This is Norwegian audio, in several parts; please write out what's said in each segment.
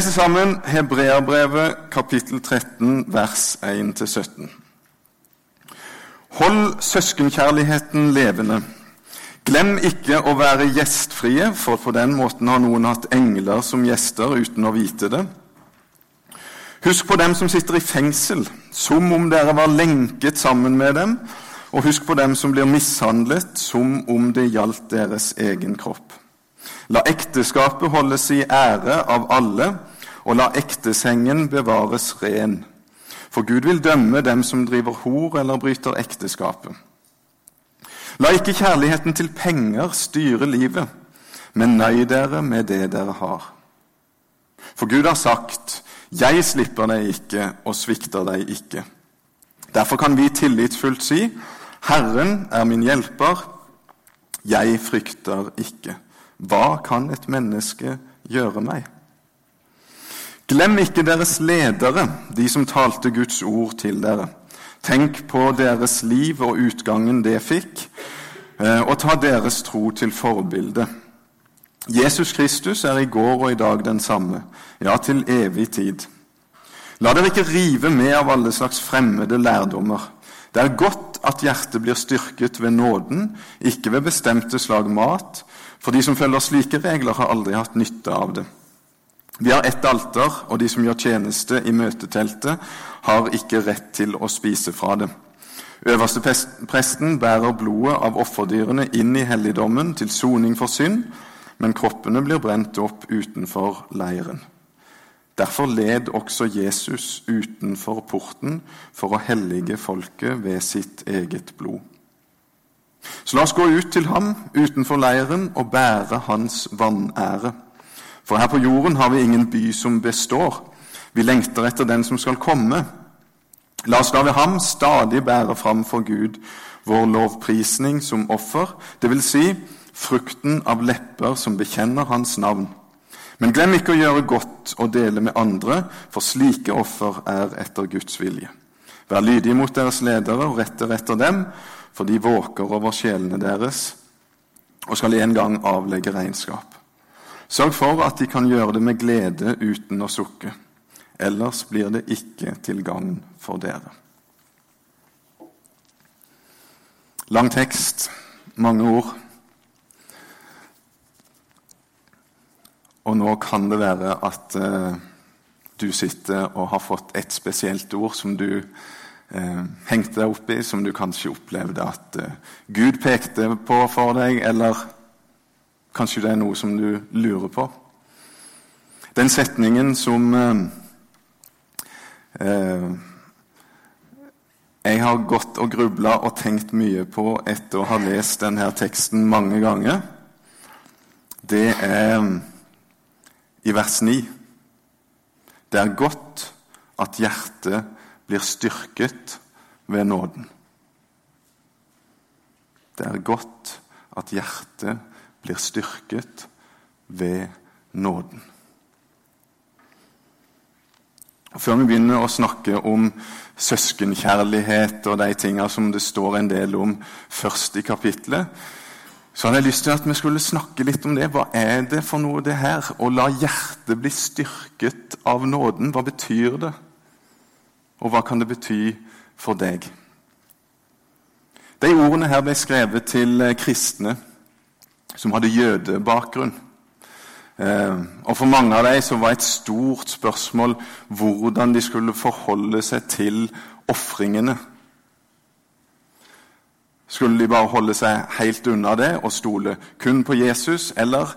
leser sammen Hebreabrevet kapittel 13 vers 1-17. Hold søskenkjærligheten levende. Glem ikke å være gjestfrie, for på den måten har noen hatt engler som gjester uten å vite det. Husk på dem som sitter i fengsel, som om dere var lenket sammen med dem, og husk på dem som blir mishandlet, som om det gjaldt deres egen kropp. La ekteskapet holdes i ære av alle, og la ektesengen bevares ren. For Gud vil dømme dem som driver hor eller bryter ekteskapet. La ikke kjærligheten til penger styre livet, men nøy dere med det dere har. For Gud har sagt, 'Jeg slipper deg ikke og svikter deg ikke'. Derfor kan vi tillitsfullt si, 'Herren er min hjelper, jeg frykter ikke'. Hva kan et menneske gjøre meg? Glem ikke deres ledere, de som talte Guds ord til dere. Tenk på deres liv og utgangen det fikk, eh, og ta deres tro til forbilde. Jesus Kristus er i går og i dag den samme, ja, til evig tid. La dere ikke rive med av alle slags fremmede lærdommer. Det er godt at hjertet blir styrket ved nåden, ikke ved bestemte slag mat, for de som følger slike regler, har aldri hatt nytte av det. Vi har ett alter, og de som gjør tjeneste i møteteltet, har ikke rett til å spise fra det. Øverste presten bærer blodet av offerdyrene inn i helligdommen til soning for synd, men kroppene blir brent opp utenfor leiren. Derfor led også Jesus utenfor porten for å hellige folket ved sitt eget blod. Så la oss gå ut til ham utenfor leiren og bære hans vanære. For her på jorden har vi ingen by som består. Vi lengter etter den som skal komme. La oss da ved ham stadig bære fram for Gud vår lovprisning som offer, dvs. Si, frukten av lepper som bekjenner hans navn. Men glem ikke å gjøre godt og dele med andre, for slike offer er etter Guds vilje. Vær lydige mot deres ledere og retter etter dem, for de våker over sjelene deres og skal en gang avlegge regnskap. Sørg for at de kan gjøre det med glede uten å sukke. Ellers blir det ikke til gagn for dere. Lang tekst, mange ord. Og nå kan det være at eh, du sitter og har fått et spesielt ord som du eh, hengte deg opp i, som du kanskje opplevde at eh, Gud pekte på for deg, eller Kanskje det er noe som du lurer på? Den setningen som eh, eh jeg har gått og grubla og tenkt mye på etter å ha lest denne teksten mange ganger, det er eh, i vers 9. Det er godt at hjertet blir styrket ved nåden. Det er godt at hjertet blir styrket ved nåden. Før vi begynner å snakke om søskenkjærlighet og de tingene som det står en del om først i kapitlet, så hadde jeg lyst til at vi skulle snakke litt om det. Hva er det for noe, det her? Å la hjertet bli styrket av nåden, hva betyr det? Og hva kan det bety for deg? De ordene her ble skrevet til kristne som hadde jødebakgrunn. Eh, og For mange av dem så var et stort spørsmål hvordan de skulle forholde seg til ofringene. Skulle de bare holde seg helt unna det og stole kun på Jesus, eller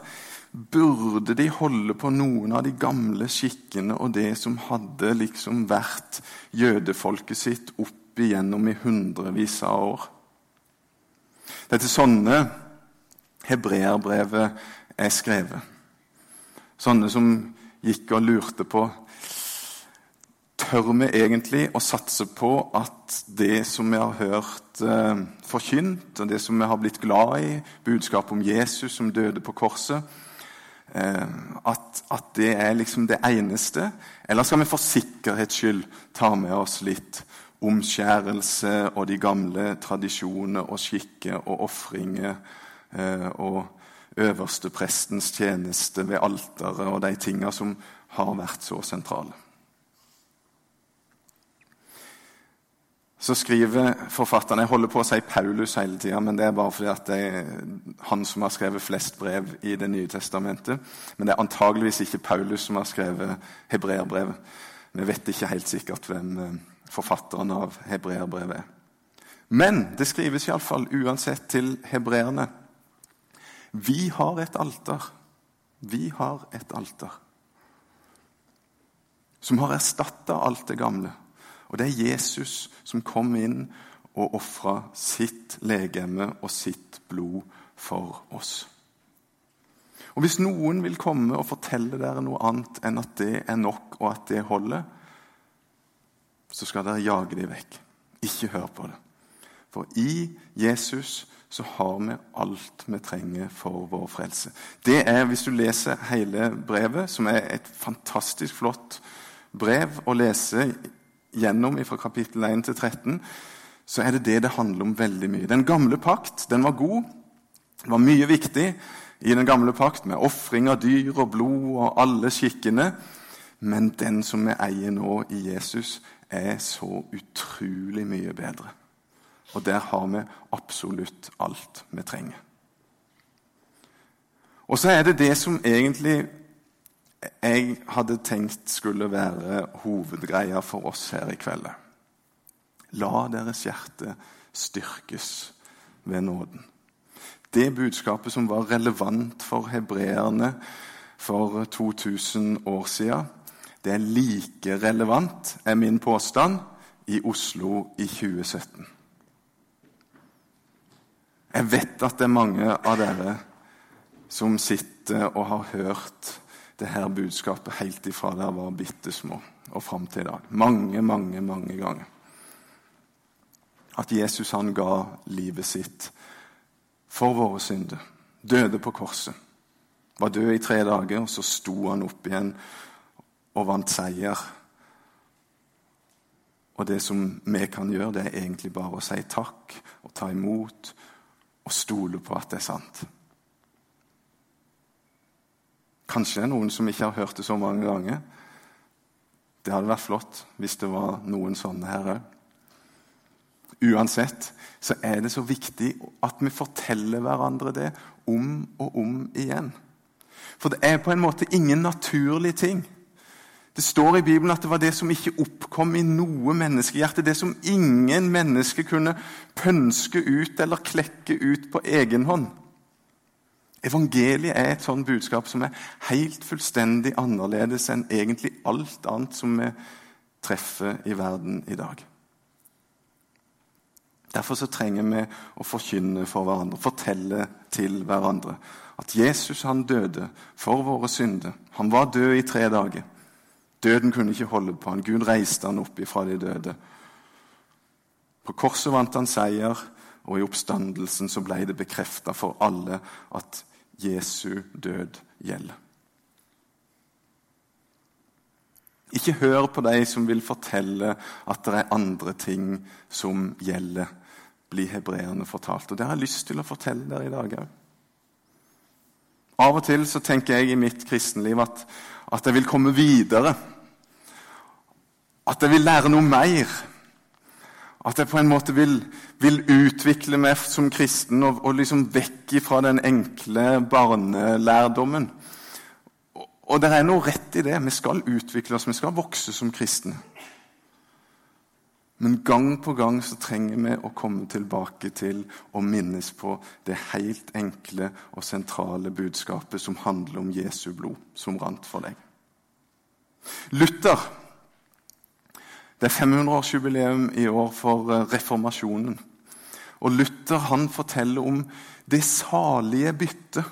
burde de holde på noen av de gamle skikkene og det som hadde liksom vært jødefolket sitt opp igjennom i hundrevis av år? Det er til sånne hebreerbrevet er skrevet. Sånne som gikk og lurte på Tør vi egentlig å satse på at det som vi har hørt eh, forkynt, og det som vi har blitt glad i, budskapet om Jesus som døde på korset, eh, at, at, det er liksom det eneste? Eller skal vi for sikkerhets skyld ta med oss litt omskjærelse og de gamle tradisjoner og skikker og ofringer og øversteprestens tjeneste ved alteret og de tinga som har vært så sentrale. Så skriver forfatteren Jeg holder på å si Paulus hele tida, men det er bare fordi det er han som har skrevet flest brev i Det nye testamentet. Men det er antageligvis ikke Paulus som har skrevet hebreerbrevet. Vi vet ikke helt sikkert hvem eh, forfatteren av hebreerbrevet er. Men det skrives iallfall uansett til hebreerne. Vi har et alter. Vi har et alter. Som har erstatta alt det gamle. Og det er Jesus som kom inn og ofra sitt legeme og sitt blod for oss. Og Hvis noen vil komme og fortelle dere noe annet enn at det er nok, og at det holder, så skal dere jage dem vekk. Ikke hør på det. For i Jesus så har vi alt vi trenger for vår frelse. Det er, Hvis du leser hele brevet, som er et fantastisk flott brev å lese gjennom fra kapittel 1 til 13, så er det det det handler om veldig mye. Den gamle pakt den var god. Var mye viktig i den gamle pakt med ofring av dyr og blod og alle skikkene. Men den som vi eier nå i Jesus, er så utrolig mye bedre. Og der har vi absolutt alt vi trenger. Og så er det det som egentlig jeg hadde tenkt skulle være hovedgreia for oss her i kveld. La deres hjerte styrkes ved nåden. Det budskapet som var relevant for hebreerne for 2000 år siden, det er like relevant, er min påstand, i Oslo i 2017. Jeg vet at det er mange av dere som sitter og har hørt det her budskapet helt ifra dere var bitte små og fram til i dag. Mange, mange, mange ganger. At Jesus han ga livet sitt for våre synder. Døde på korset. Var død i tre dager, og så sto han opp igjen og vant seier. Og det som vi kan gjøre, det er egentlig bare å si takk og ta imot og stole på at det er sant. Kanskje det er noen som ikke har hørt det så mange ganger. Det hadde vært flott hvis det var noen sånne her òg. Uansett så er det så viktig at vi forteller hverandre det om og om igjen. For det er på en måte ingen naturlig ting. Det står i Bibelen at det var det som ikke oppkom i noe menneskehjerte. Det som ingen menneske kunne pønske ut eller klekke ut på egen hånd. Evangeliet er et sånt budskap som er helt fullstendig annerledes enn egentlig alt annet som vi treffer i verden i dag. Derfor så trenger vi å forkynne for hverandre, fortelle til hverandre at Jesus han døde for våre synder. Han var død i tre dager. Døden kunne ikke holde på han. Gud reiste han opp ifra de døde. På korset vant han seier, og i oppstandelsen så ble det bekrefta for alle at Jesu død gjelder. Ikke hør på de som vil fortelle at det er andre ting som gjelder, blir hebreerne fortalt. Og Det har jeg lyst til å fortelle dere i dag òg. Av og til så tenker jeg i mitt kristenliv at, at jeg vil komme videre. At jeg vil lære noe mer. At jeg på en måte vil, vil utvikle meg som kristen og, og liksom vekk fra den enkle barnelærdommen. Og, og det er noe rett i det. Vi skal utvikle oss, vi skal vokse som kristne. Men gang på gang så trenger vi å komme tilbake til og minnes på det helt enkle og sentrale budskapet som handler om Jesu blod, som rant for deg. Luther det er 500-årsjubileum i år for eh, reformasjonen. Og Luther han forteller om det salige byttet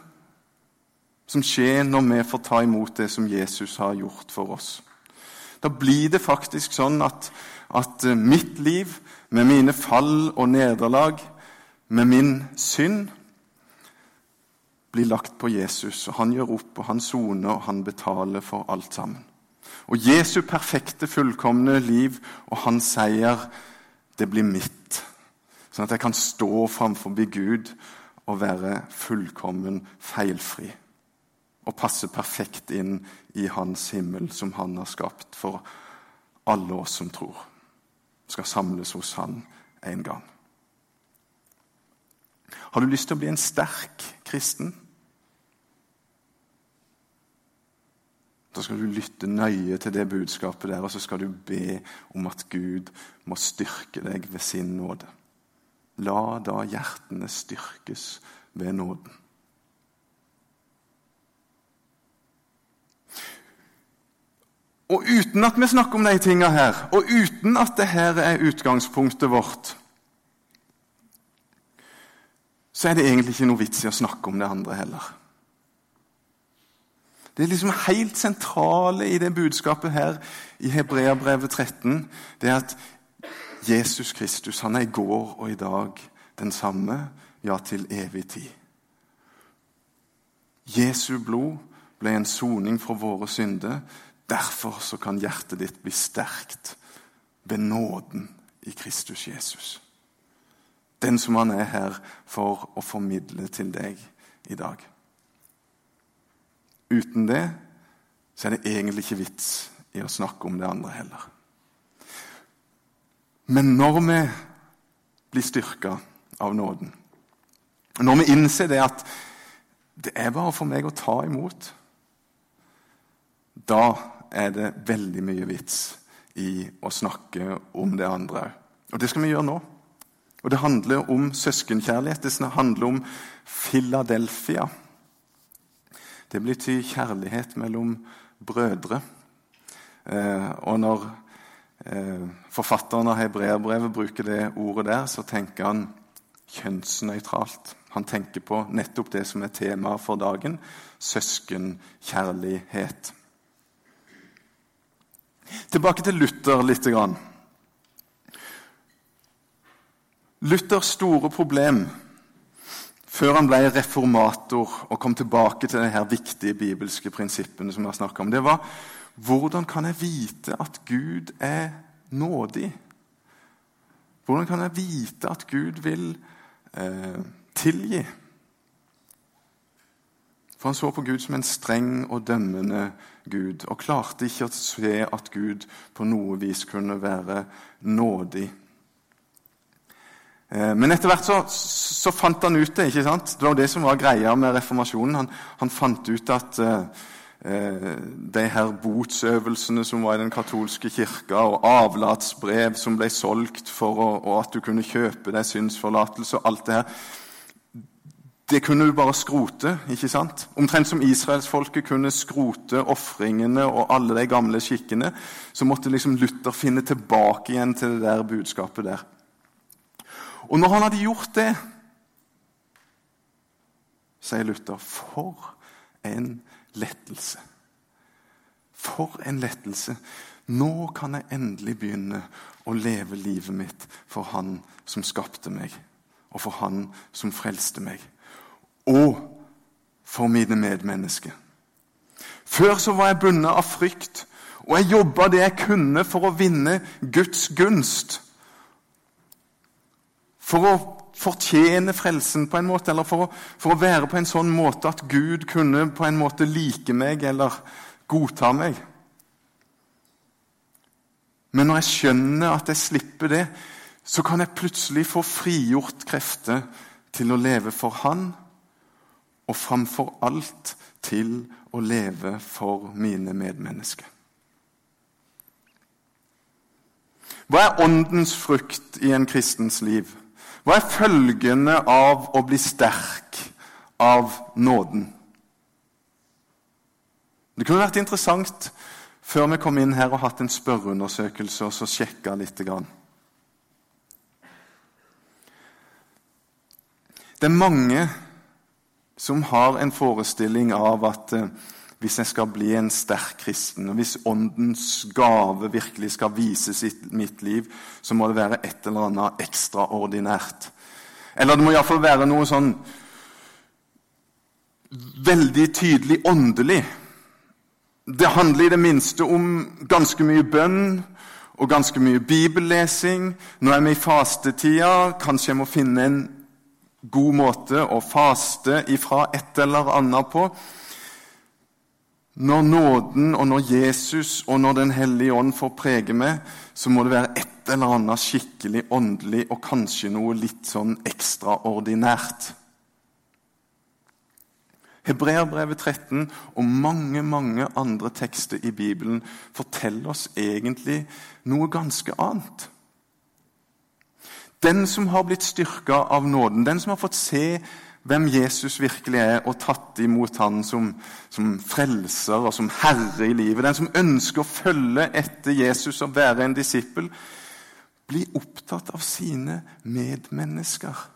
som skjer når vi får ta imot det som Jesus har gjort for oss. Da blir det faktisk sånn at, at eh, mitt liv, med mine fall og nederlag, med min synd, blir lagt på Jesus. og Han gjør opp, og han soner, og han betaler for alt sammen. Og Jesu perfekte, fullkomne liv og hans seier, det blir mitt. Sånn at jeg kan stå framfor Gud og være fullkommen feilfri. og passe perfekt inn i hans himmel, som han har skapt for alle oss som tror. Skal samles hos han en gang. Har du lyst til å bli en sterk kristen? Da skal du lytte nøye til det budskapet der, og så skal du be om at Gud må styrke deg ved sin nåde. La da hjertene styrkes ved nåden. Og uten at vi snakker om de tingene her, og uten at det her er utgangspunktet vårt, så er det egentlig ikke noe vits i å snakke om det andre heller. Det er liksom helt sentrale i det budskapet her i Hebreabrevet 13. Det er at Jesus Kristus han er i går og i dag den samme, ja, til evig tid. Jesu blod ble en soning for våre synder. Derfor så kan hjertet ditt bli sterkt ved nåden i Kristus Jesus. Den som han er her for å formidle til deg i dag. Uten det så er det egentlig ikke vits i å snakke om det andre heller. Men når vi blir styrka av nåden, når vi innser det at det er bare for meg å ta imot, da er det veldig mye vits i å snakke om det andre òg. Og det skal vi gjøre nå. Og det handler om søskenkjærlighet. Det handler om Philadelphia. Det betyr kjærlighet mellom brødre. Eh, og når eh, forfatteren av hebreerbrevet bruker det ordet der, så tenker han kjønnsnøytralt. Han tenker på nettopp det som er temaet for dagen søskenkjærlighet. Tilbake til Luther litt. Luthers store problem før han ble reformator og kom tilbake til de viktige bibelske prinsippene, som jeg har om, det var hvordan kan jeg vite at Gud er nådig? Hvordan kan jeg vite at Gud vil eh, tilgi? For han så på Gud som en streng og dømmende Gud, og klarte ikke å se at Gud på noe vis kunne være nådig. Eh, men etter hvert så, så fant han ut det. ikke sant? Det var det som var greia med reformasjonen. Han, han fant ut at uh, de her botsøvelsene som var i den katolske kirka, og avlatsbrev som ble solgt for å, og at du kunne kjøpe deg synsforlatelse og alt det her det kunne du bare skrote. ikke sant? Omtrent som israelsfolket kunne skrote ofringene og alle de gamle skikkene, så måtte liksom Luther finne tilbake igjen til det der budskapet der. Og når han hadde gjort det, sier Luther, for en lettelse. For en lettelse. Nå kan jeg endelig begynne å leve livet mitt for Han som skapte meg, og for Han som frelste meg og for mine medmennesker. Før så var jeg bundet av frykt, og jeg jobba det jeg kunne for å vinne Guds gunst. For å fortjene frelsen på en måte, eller for å, for å være på en sånn måte at Gud kunne på en måte like meg eller godta meg. Men når jeg skjønner at jeg slipper det, så kan jeg plutselig få frigjort krefter til å leve for Han og framfor alt til å leve for mine medmennesker. Hva er åndens frukt i en kristens liv? Hva er følgene av å bli sterk av nåden? Det kunne vært interessant før vi kom inn her og hatt en spørreundersøkelse og så sjekka litt. Det er mange som har en forestilling av at eh, hvis jeg skal bli en sterk kristen, og hvis Åndens gave virkelig skal vises i mitt liv, så må det være et eller annet ekstraordinært. Eller det må iallfall være noe sånn veldig tydelig åndelig. Det handler i det minste om ganske mye bønn og ganske mye bibellesing. Nå er vi i fastetida. Kanskje jeg må finne en god måte å faste ifra et eller annet på. Når nåden og når Jesus og når Den hellige ånd får prege meg, så må det være et eller annet skikkelig åndelig og kanskje noe litt sånn ekstraordinært. Hebreerbrevet 13 og mange mange andre tekster i Bibelen forteller oss egentlig noe ganske annet. Den som har blitt styrka av nåden, den som har fått se hvem Jesus virkelig er, og tatt imot han som, som, frelser og som herre i livet, den som ønsker å følge etter Jesus og være en disippel, blir opptatt av sine medmennesker.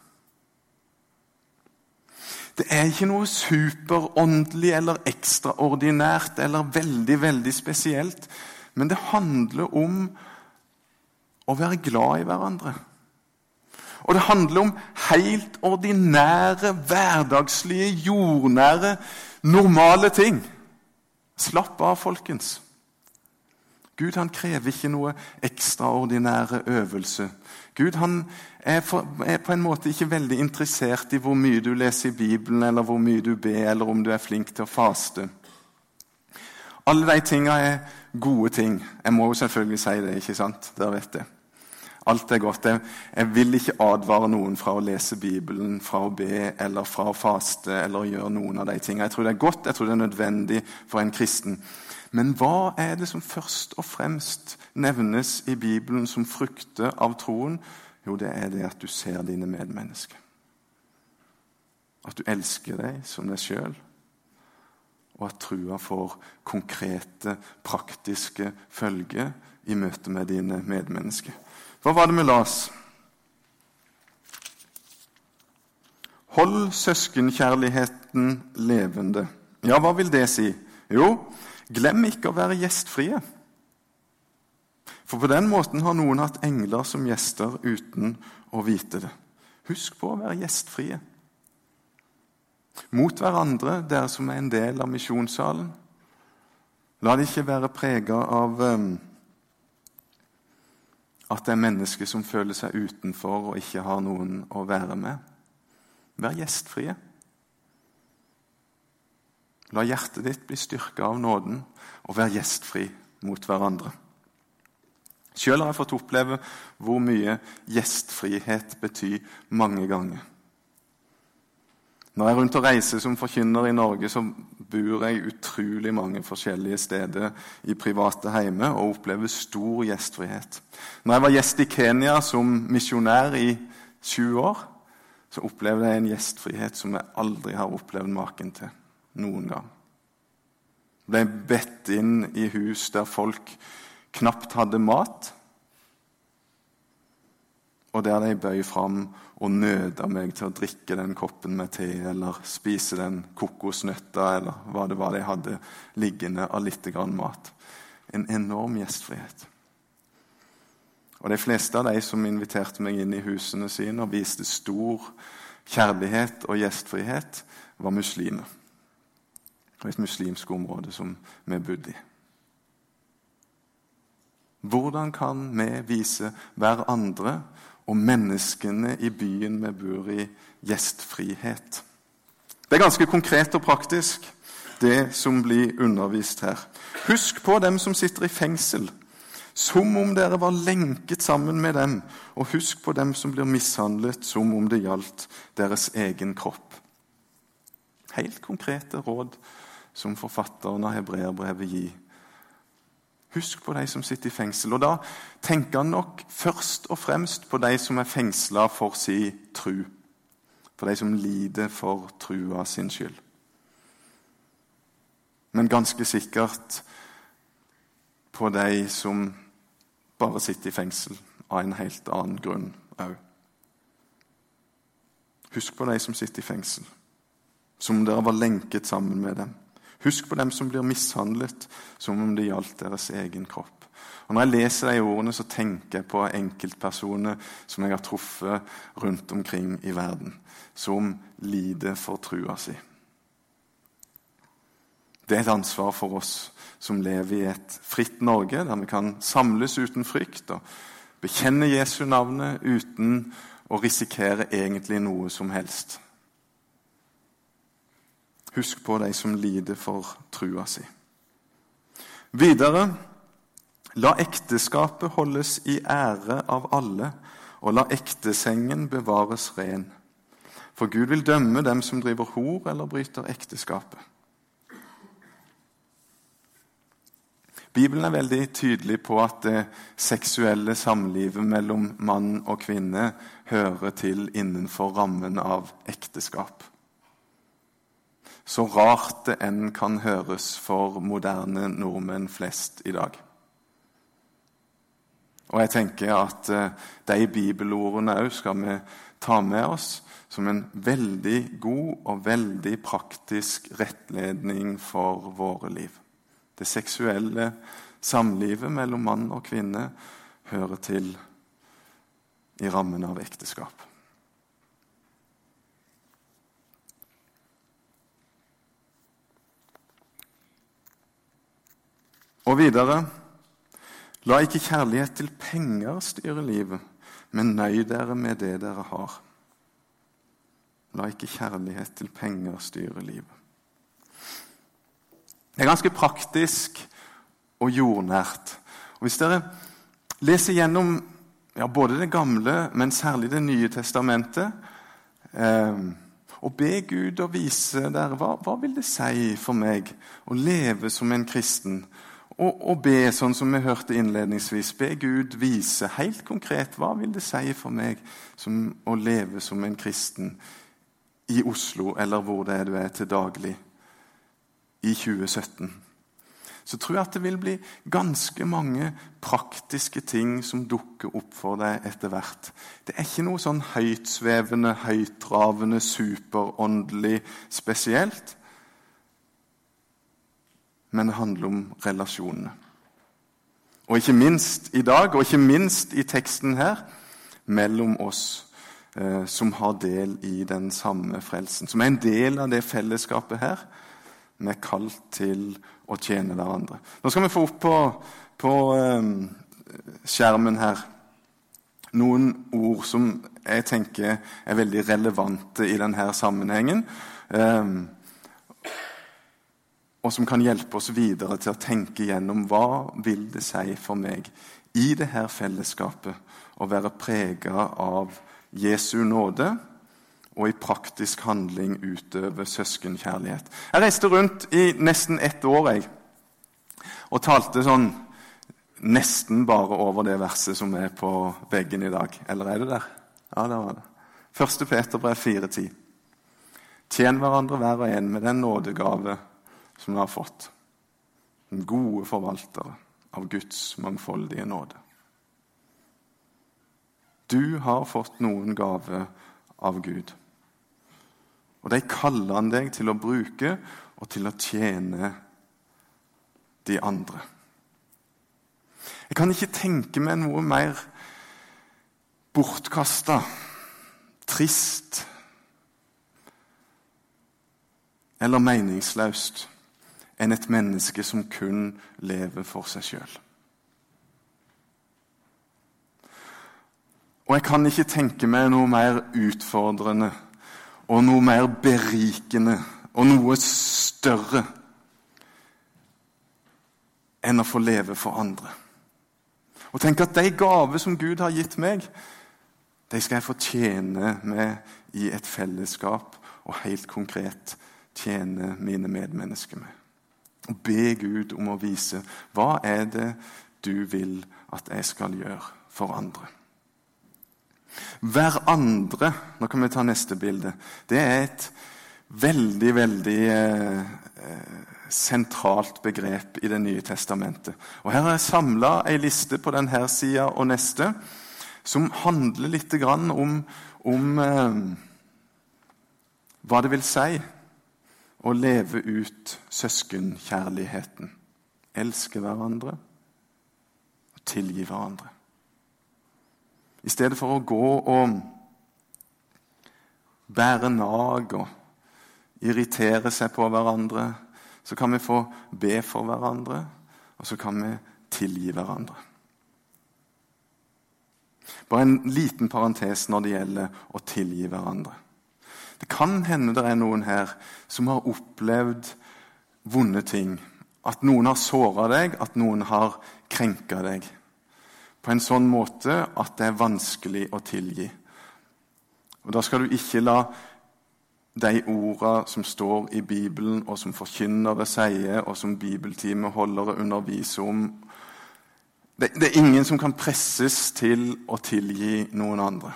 Det er ikke noe superåndelig eller ekstraordinært eller veldig, veldig spesielt. Men det handler om å være glad i hverandre. Og det handler om helt ordinære, hverdagslige, jordnære, normale ting. Slapp av, folkens. Gud han krever ikke noe ekstraordinære øvelse. Gud han er, for, er, på en måte ikke veldig interessert i hvor mye du leser i Bibelen, eller hvor mye du ber, eller om du er flink til å faste. Alle de tingene er gode ting. Jeg må jo selvfølgelig si det. ikke sant? Dere vet det. Alt er godt. Jeg, jeg, vil ikke advare noen fra å lese Bibelen, fra å be eller fra å faste eller gjøre noen av de tingene. Jeg tror det er godt, jeg tror det er nødvendig for en kristen. Men hva er det som først og fremst nevnes i Bibelen som frukter av troen? Jo, det er det at du ser dine medmennesker. At du elsker deg som deg sjøl. Og at trua får konkrete, praktiske følger i møte med dine medmennesker. Hva var det vi las? Hold søskenkjærligheten levende. Ja, hva vil det si? Jo, glem ikke å være gjestfrie. For på den måten har noen hatt engler som gjester uten å vite det. Husk på å være gjestfrie. Mot hverandre, dere som er en del av misjonssalen. La det ikke være prega av um, at det er mennesker som føler seg utenfor og ikke har noen å være med. Vær gjestfrie. La hjertet ditt bli styrka av nåden, og vær gjestfri mot hverandre. Sjøl har jeg fått oppleve hvor mye gjestfrihet betyr mange ganger. Når jeg er rundt og reiser som forkynner i Norge, så bor jeg utrolig mange forskjellige steder i private hjemme og opplever stor gjestfrihet. Når jeg var gjest i Kenya som misjonær i sju år, så opplevde jeg en gjestfrihet som jeg aldri har opplevd maken til noen gang. Jeg ble bedt inn i hus der folk knapt hadde mat, og der de bøy fram og nøda meg til å drikke den koppen med te eller spise den kokosnøtta eller hva det var de hadde liggende av litt grann mat. En enorm gjestfrihet. Og De fleste av de som inviterte meg inn i husene sine og viste stor kjærlighet og gjestfrihet, var muslimer. Og et muslimsk område som vi bodde i. Hvordan kan vi vise hverandre og menneskene i byen vi bor i, gjestfrihet. Det er ganske konkret og praktisk, det som blir undervist her. Husk på dem som sitter i fengsel, som om dere var lenket sammen med dem. Og husk på dem som blir mishandlet, som om det gjaldt deres egen kropp. Helt konkrete råd som forfatteren av hebreerbrevet gir Husk på de som sitter i fengsel. Og Da tenker han nok først og fremst på de som er fengsla for sin tru. For de som lider for trua sin skyld. Men ganske sikkert på de som bare sitter i fengsel av en helt annen grunn òg. Husk på de som sitter i fengsel, som om dere var lenket sammen med dem. Husk på dem som blir mishandlet, som om det gjaldt deres egen kropp. Og Når jeg leser de ordene, så tenker jeg på enkeltpersoner som jeg har truffet rundt omkring i verden, som lider for trua si. Det er et ansvar for oss som lever i et fritt Norge, der vi kan samles uten frykt og bekjenne Jesu navnet uten å risikere egentlig noe som helst. Husk på de som lider for trua si. Videre La ekteskapet holdes i ære av alle, og la ektesengen bevares ren. For Gud vil dømme dem som driver hor eller bryter ekteskapet. Bibelen er veldig tydelig på at det seksuelle samlivet mellom mann og kvinne hører til innenfor rammen av ekteskap. Så rart det enn kan høres for moderne nordmenn flest i dag. Og jeg tenker at eh, de bibelordene òg skal vi ta med oss som en veldig god og veldig praktisk rettledning for våre liv. Det seksuelle samlivet mellom mann og kvinne hører til i rammen av ekteskap. Og videre La ikke kjærlighet til penger styre livet, men nøy dere med det dere har. La ikke kjærlighet til penger styre livet. Det er ganske praktisk og jordnært. Og Hvis dere leser gjennom ja, både Det gamle, men særlig Det nye testamentet eh, og be Gud å vise dere hva, hva vil det si for meg å leve som en kristen. Og, og be, sånn som vi hørte innledningsvis, be Gud vise helt konkret hva vil det si for meg som å leve som en kristen i Oslo, eller hvor det er du er til daglig i 2017, så tror jeg at det vil bli ganske mange praktiske ting som dukker opp for deg etter hvert. Det er ikke noe sånn høytsvevende, høytravende, superåndelig spesielt. Men det handler om relasjonene. Og ikke minst i dag, og ikke minst i teksten her, mellom oss eh, som har del i den samme frelsen. Som er en del av det fellesskapet her vi er kalt til å tjene hverandre. Nå skal vi få opp på, på eh, skjermen her noen ord som jeg tenker er veldig relevante i denne sammenhengen. Um, og som kan hjelpe oss videre til å tenke gjennom hva vil det si for meg i dette fellesskapet å være prega av Jesu nåde og i praktisk handling utøve søskenkjærlighet. Jeg reiste rundt i nesten ett år jeg, og talte sånn nesten bare over det verset som er på veggen i dag. Eller er det der? Ja, det var det. 1. Peterbrev 4,10. Tjen hverandre hver og en med den nådegave som du har fått. Den gode forvaltere av Guds mangfoldige nåde. Du har fått noen gave av Gud. Og de kaller han deg til å bruke og til å tjene de andre. Jeg kan ikke tenke meg noe mer bortkasta, trist eller meningsløst enn et menneske som kun lever for seg sjøl. Og jeg kan ikke tenke meg noe mer utfordrende og noe mer berikende og noe større enn å få leve for andre. Og tenk at de gaver som Gud har gitt meg, de skal jeg få tjene med i et fellesskap og helt konkret tjene mine medmennesker med. Og be Gud om å vise hva er det du vil at jeg skal gjøre for andre. Hverandre Nå kan vi ta neste bilde. Det er et veldig, veldig eh, eh sentralt begrep i Det nye testamentet. Og Her har jeg samla ei liste på denne sida og neste som handler litt om, om eh, hva det vil si å leve ut søskenkjærligheten. Elske hverandre og tilgi hverandre. I stedet for å gå og bære nag og irritere seg på hverandre, så kan vi få be for hverandre, og så kan vi tilgi hverandre. Bare en liten parentes når det gjelder å tilgi hverandre. Det kan hende det er noen her som har opplevd vonde ting at noen har såra deg, at noen har krenka deg. På en sånn måte at det er vanskelig å tilgi. Og Da skal du ikke la de orda som står i Bibelen, og som forkynnere sier, og som bibeltimeholdere underviser om det, det, er ingen som kan presses til å tilgi noen andre.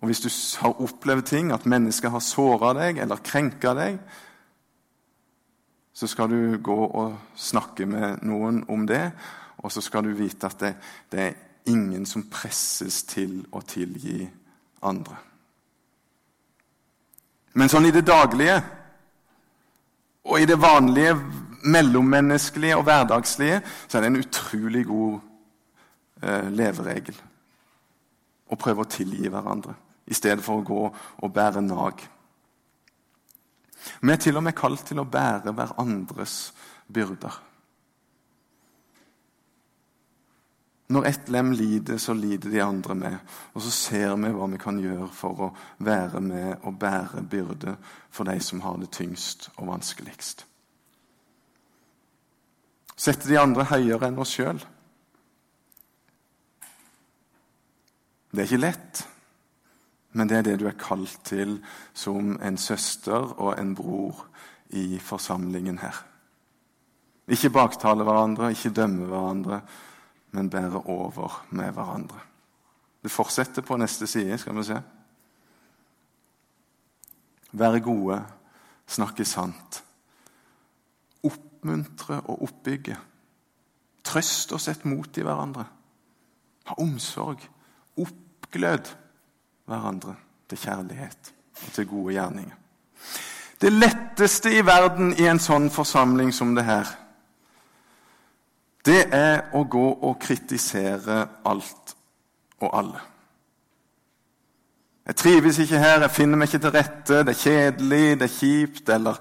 Og Hvis du har opplevd ting, at mennesker har såra deg eller krenka deg, så skal du gå og snakke med noen om det, og så skal du vite at det, det er ingen som presses til å tilgi andre. Men sånn i det daglige og i det vanlige mellommenneskelige og hverdagslige så er det en utrolig god eh, leveregel å prøve å tilgi hverandre i stedet for å gå og bære nag. Vi er til og med kalt til å bære hverandres byrder. Når ett lem lider, så lider de andre med. Og så ser vi hva vi kan gjøre for å være med og bære byrde for de som har det tyngst og vanskeligst. Sette de andre høyere enn oss sjøl. Det er ikke lett, men det er det du er kalt til som en søster og en bror i forsamlingen her. Ikke baktale hverandre, ikke dømme hverandre, men bære over med hverandre. Det fortsetter på neste side, skal vi se. Være gode, snakke sant. Oppmuntre og oppbygge. Trøst og sett mot i hverandre. Ha omsorg. Oppglød hverandre til kjærlighet og til gode gjerninger. Det letteste i verden i en sånn forsamling som det her, det er å gå og kritisere alt og alle. Jeg trives ikke her, jeg finner meg ikke til rette, det er kjedelig, det er kjipt, eller,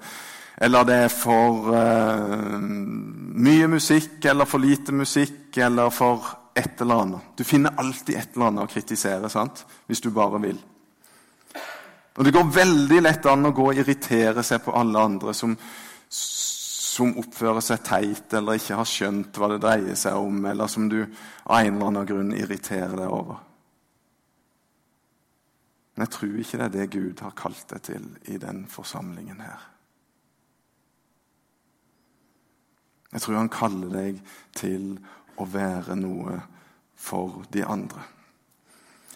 eller det er for uh, mye musikk, eller for lite musikk, eller for et eller annet. Du finner alltid et eller annet å kritisere, sant? hvis du bare vil. Og Det går veldig lett an å gå og irritere seg på alle andre som, som oppfører seg teit eller ikke har skjønt hva det dreier seg om, eller som du av en eller annen grunn irriterer deg over. Men jeg tror ikke det er det Gud har kalt deg til i den forsamlingen her. Jeg tror han kaller deg til å være noe for de andre.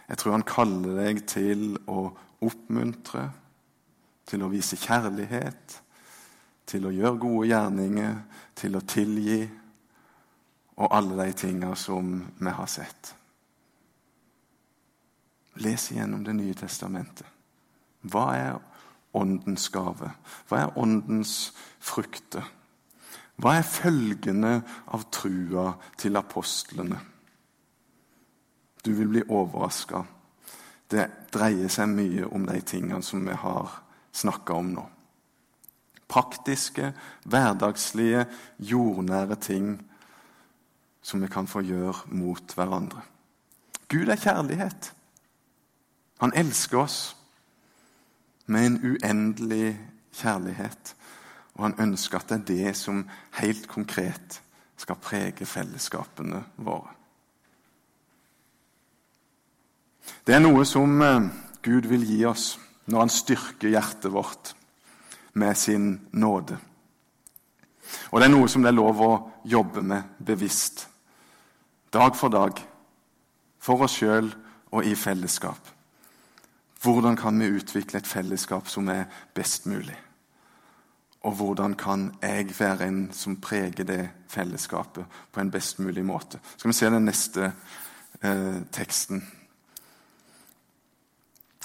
Jeg tror han kaller deg til å oppmuntre, til å vise kjærlighet, til å gjøre gode gjerninger, til å tilgi og alle de tinga som vi har sett. Les igjennom Det nye testamentet. Hva er åndens gave? Hva er åndens frukter? Hva er følgene av trua til apostlene? Du vil bli overraska. Det dreier seg mye om de tingene som vi har snakka om nå. Praktiske, hverdagslige, jordnære ting som vi kan få gjøre mot hverandre. Gud er kjærlighet. Han elsker oss med en uendelig kjærlighet. Og han ønsker at det er det som helt konkret skal prege fellesskapene våre. Det er noe som eh, Gud vil gi oss når han styrker hjertet vårt med sin nåde. Og det er noe som det er lov å jobbe med bevisst. Dag for dag. For oss sjøl og i fellesskap. Hvordan kan vi utvikle et fellesskap som er best mulig? Og hvordan kan jeg være en som preger det fellesskapet på en best mulig måte? Skal vi se den neste eh, teksten.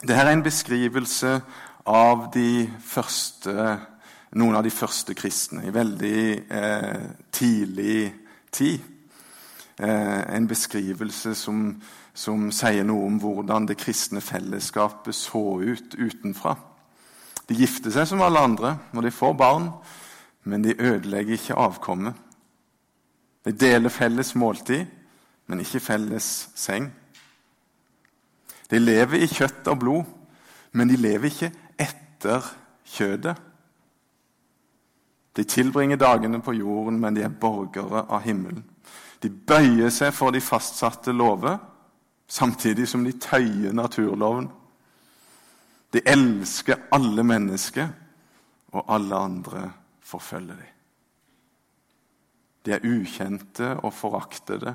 Dette er en beskrivelse av første, noen av de første kristne i veldig eh, tidlig tid. Eh, en beskrivelse som, som sier noe om hvordan det kristne fellesskapet så ut utenfra. De gifter seg som alle andre når de får barn, men de ødelegger ikke avkommet. De deler felles måltid, men ikke felles seng. De lever i kjøtt og blod, men de lever ikke etter kjødet. De tilbringer dagene på jorden, men de er borgere av himmelen. De bøyer seg for de fastsatte lover, samtidig som de tøyer naturloven. De elsker alle mennesker, og alle andre forfølger dem. De er ukjente og foraktede.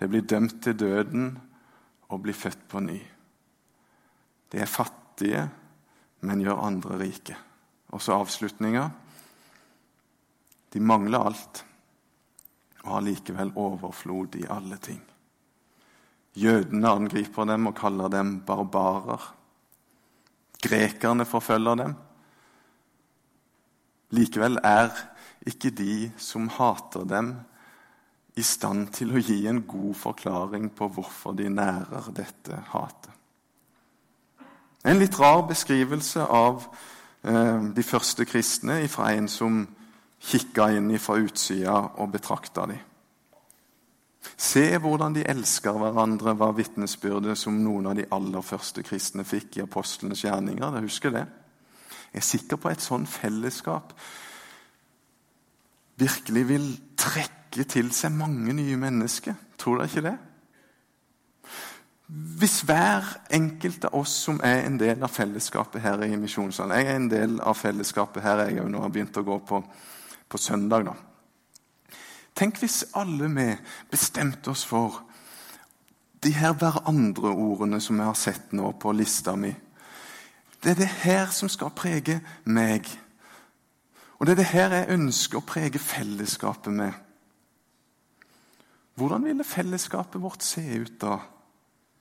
De blir dømt til døden og blir født på ny. De er fattige, men gjør andre rike. Og så avslutninga. De mangler alt og har likevel overflod i alle ting. Jødene angriper dem og kaller dem barbarer. Grekerne forfølger dem. Likevel er ikke de som hater dem, i stand til å gi en god forklaring på hvorfor de nærer dette hatet. En litt rar beskrivelse av eh, de første kristne fra en som kikka inn fra utsida og betrakta dem. Se hvordan de elsker hverandre, var vitnesbyrdet som noen av de aller første kristne fikk i apostlenes gjerninger. Dere husker det? Jeg er sikker på et sånn fellesskap virkelig vil trekke til seg mange nye mennesker. Tror dere ikke det? Hvis hver enkelt av oss som er en del av fellesskapet her i Misjonssalen Jeg er en del av fellesskapet her jeg òg nå har begynt å gå på, på søndag. da. Tenk hvis alle vi bestemte oss for de her hverandre-ordene som jeg har sett nå på lista mi. Det er det her som skal prege meg. Og det er det her jeg ønsker å prege fellesskapet med. Hvordan ville fellesskapet vårt se ut da,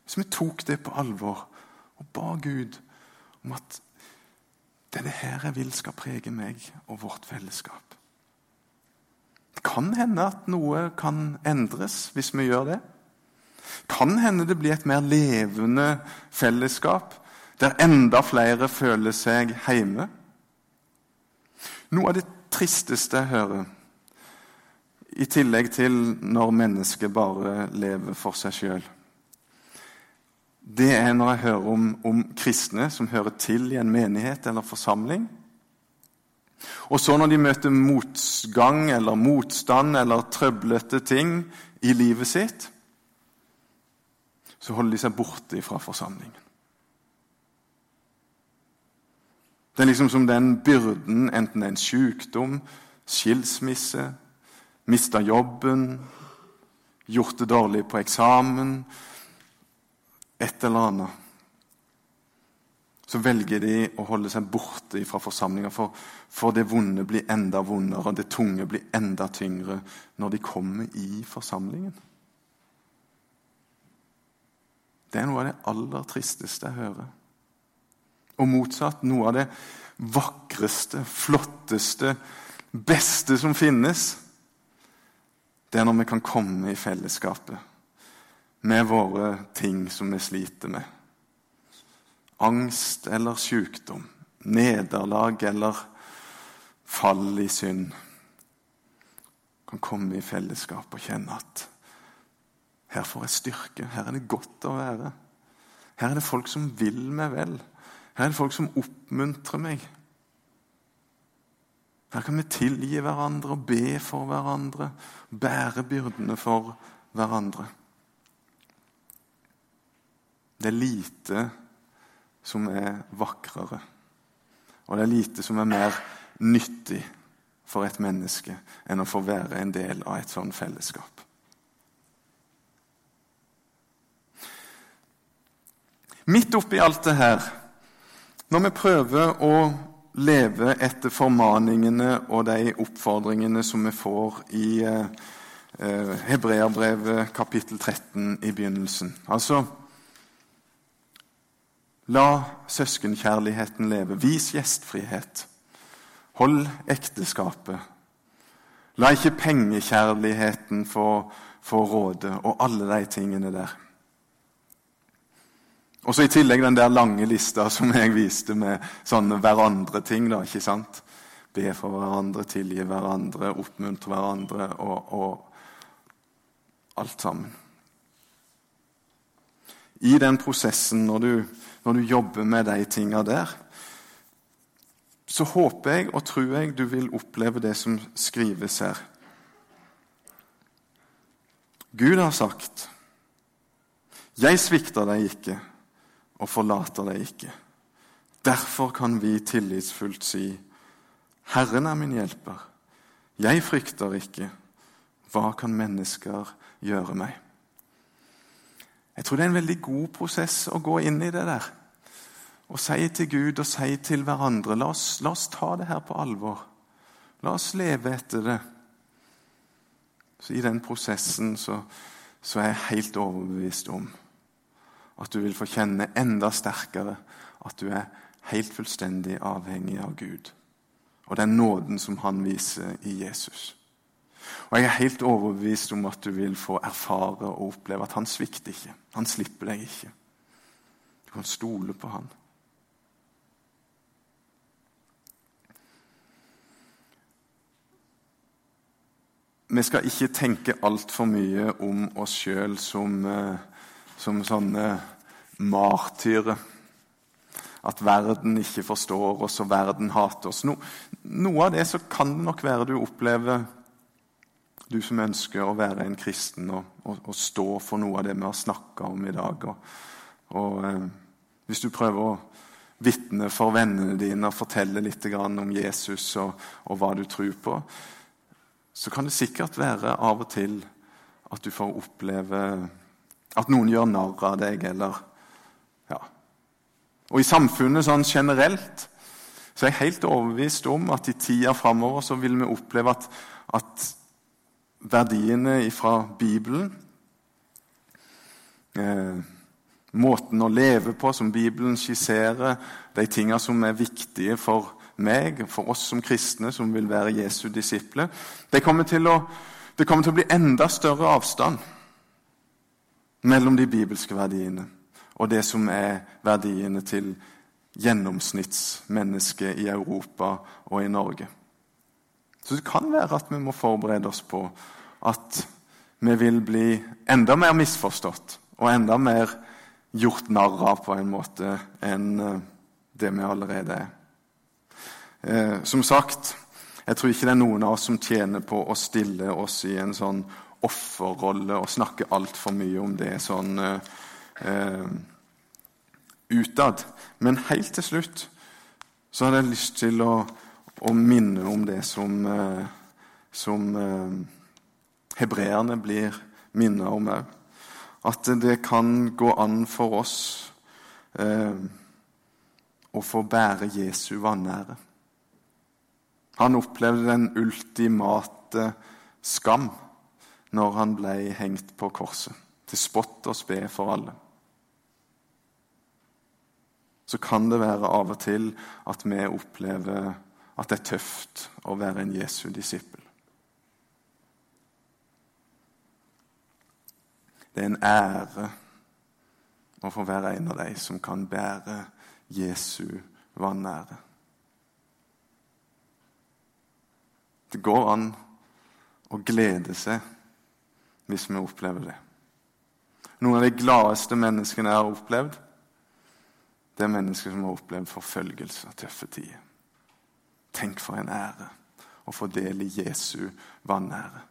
hvis vi tok det på alvor og ba Gud om at det er det her jeg vil skal prege meg og vårt fellesskap? Kan hende at noe kan endres hvis vi gjør det. Kan hende det blir et mer levende fellesskap der enda flere føler seg hjemme. Noe av det tristeste jeg hører, i tillegg til når mennesket bare lever for seg sjøl, det er når jeg hører om, om kristne som hører til i en menighet eller forsamling, og så når de møter motgang eller motstand eller trøblete ting i livet sitt, så holder de seg borte fra forsamlingen. Det er liksom som den byrden, enten det er en sykdom, skilsmisse, mista jobben, gjort det dårlig på eksamen, et eller annet så velger de å holde seg borte fra forsamlinga. For, for, det vonde blir enda vondere, og det tunge blir enda tyngre når de kommer i forsamlingen. Det er noe av det aller tristeste jeg hører. Og motsatt noe av det vakreste, flotteste, beste som finnes. Det er når vi kan komme i fellesskapet med våre ting som vi sliter med angst eller sykdom, nederlag eller fall i synd, kan komme i fellesskap og kjenne at her får jeg styrke, her er det godt å være. Her er det folk som vil meg vel. Her er det folk som oppmuntrer meg. Her kan vi tilgi hverandre og be for hverandre, bære byrdene for hverandre. Det er lite som er vakrere. Og det er lite som er mer nyttig for et menneske enn å få være en del av et sånt fellesskap. Midt oppi alt det her, når vi prøver å leve etter formaningene og de oppfordringene som vi får i eh, eh Hebreabrevet kapittel 13 i begynnelsen Altså La søskenkjærligheten leve. Vis gjestfrihet. Hold ekteskapet. La ikke pengekjærligheten få, få råde, og alle de tingene der. Og så I tillegg den der lange lista som jeg viste med sånne hverandre-ting. da, ikke sant? Be for hverandre, tilgi hverandre, oppmuntre hverandre og, og alt sammen. I den prosessen, når du når du jobber med de tinga der, så håper jeg og tror jeg du vil oppleve det som skrives her. Gud har sagt, 'Jeg svikter deg ikke og forlater deg ikke'. Derfor kan vi tillitsfullt si, 'Herren er min hjelper. Jeg frykter ikke. Hva kan mennesker gjøre meg?' Jeg tror det er en veldig god prosess å gå inn i det der og si til Gud og si til hverandre la oss, la oss ta det her på alvor. La oss leve etter det. Så I den prosessen så, så er jeg helt overbevist om at du vil få kjenne enda sterkere at du er helt fullstendig avhengig av Gud og den nåden som han viser i Jesus. Og Jeg er helt overbevist om at du vil få erfare og oppleve at han svikter ikke. Han slipper deg ikke. Du kan stole på han. Vi skal ikke tenke altfor mye om oss sjøl som, eh, som sånne martyrer. At verden ikke forstår oss, og verden hater oss. No, noe av det så kan det nok være du opplever, du som ønsker å være en kristen og, og, og stå for noe av det vi har snakka om i dag. Og, eh, Hvis du prøver å vitne for vennene dine og fortelle litt om Jesus og, og hva du tror på, så kan det sikkert være av og til at du får oppleve at noen gjør narr av deg, eller ja. Og i samfunnet sånn generelt så er jeg helt overbevist om at i tida framover så vil vi oppleve at, at verdiene fra Bibelen eh, Måten å leve på som Bibelen skisserer, de tinga som er viktige for meg, for oss som kristne som vil være Jesu disipler. Det kommer, å, det kommer til å bli enda større avstand mellom de bibelske verdiene og det som er verdiene til gjennomsnittsmennesket i Europa og i Norge. Så det kan være at vi må forberede oss på at vi vil bli enda mer misforstått og enda mer gjort narr av på en måte enn eh, det vi allerede er. Eh, som sagt, jeg tror ikke det er noen av oss som tjener på å stille oss i en sånn offerrolle og snakke altfor mye om det sånn eh, eh, utad. Men helt til slutt så hadde jeg lyst til å, å minne om det som, eh, som eh, hebreerne blir minnet om òg. At det kan gå an for oss eh, å få bære Jesu vanære. Han opplevde den ultimate skam når han ble hengt på korset, til spott og spe for alle. Så kan det være av og til at vi opplever at det er tøft å være en Jesu disippel. Det er en ære å få være en av de som kan bære Jesu vanære. Det går an å glede seg hvis vi opplever det. Noen av de gladeste menneskene jeg har opplevd, det er mennesker som har opplevd forfølgelse og tøffe tider. Tenk for en ære å få del i Jesu vanære.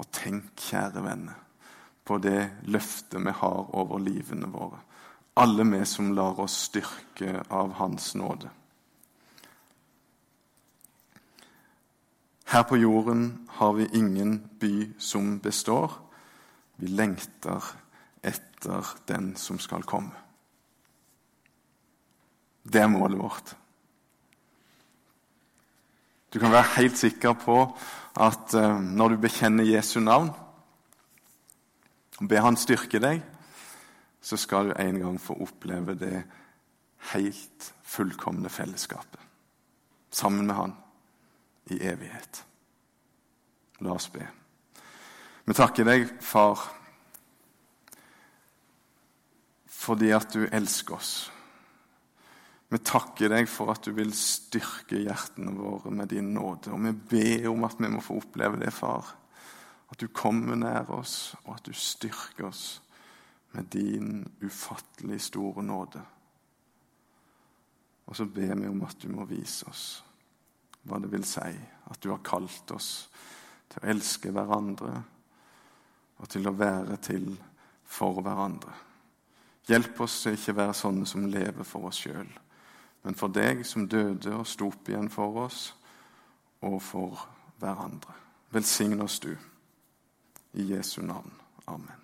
Og tenk, kjære venner, på det løftet vi har over livene våre. Alle vi som lar oss styrke av Hans nåde. Her på jorden har vi ingen by som består. Vi lengter etter den som skal komme. Det er målet vårt. Du kan være helt sikker på at uh, når du bekjenner Jesu navn og ber Han styrke deg, så skal du en gang få oppleve det helt fullkomne fellesskapet sammen med Han i evighet. La oss be. Vi takker deg, far, fordi at du elsker oss. Vi takker deg for at du vil styrke hjertene våre med din nåde. Og vi ber om at vi må få oppleve det, far. At du kommer nær oss, og at du styrker oss med din ufattelig store nåde. Og så ber vi om at du må vise oss hva det vil si at du har kalt oss til å elske hverandre og til å være til for hverandre. Hjelp oss til ikke være sånne som lever for oss sjøl, men for deg som døde og sto opp igjen for oss, og for hverandre. Velsign oss, du. I Jesu navn. Amen.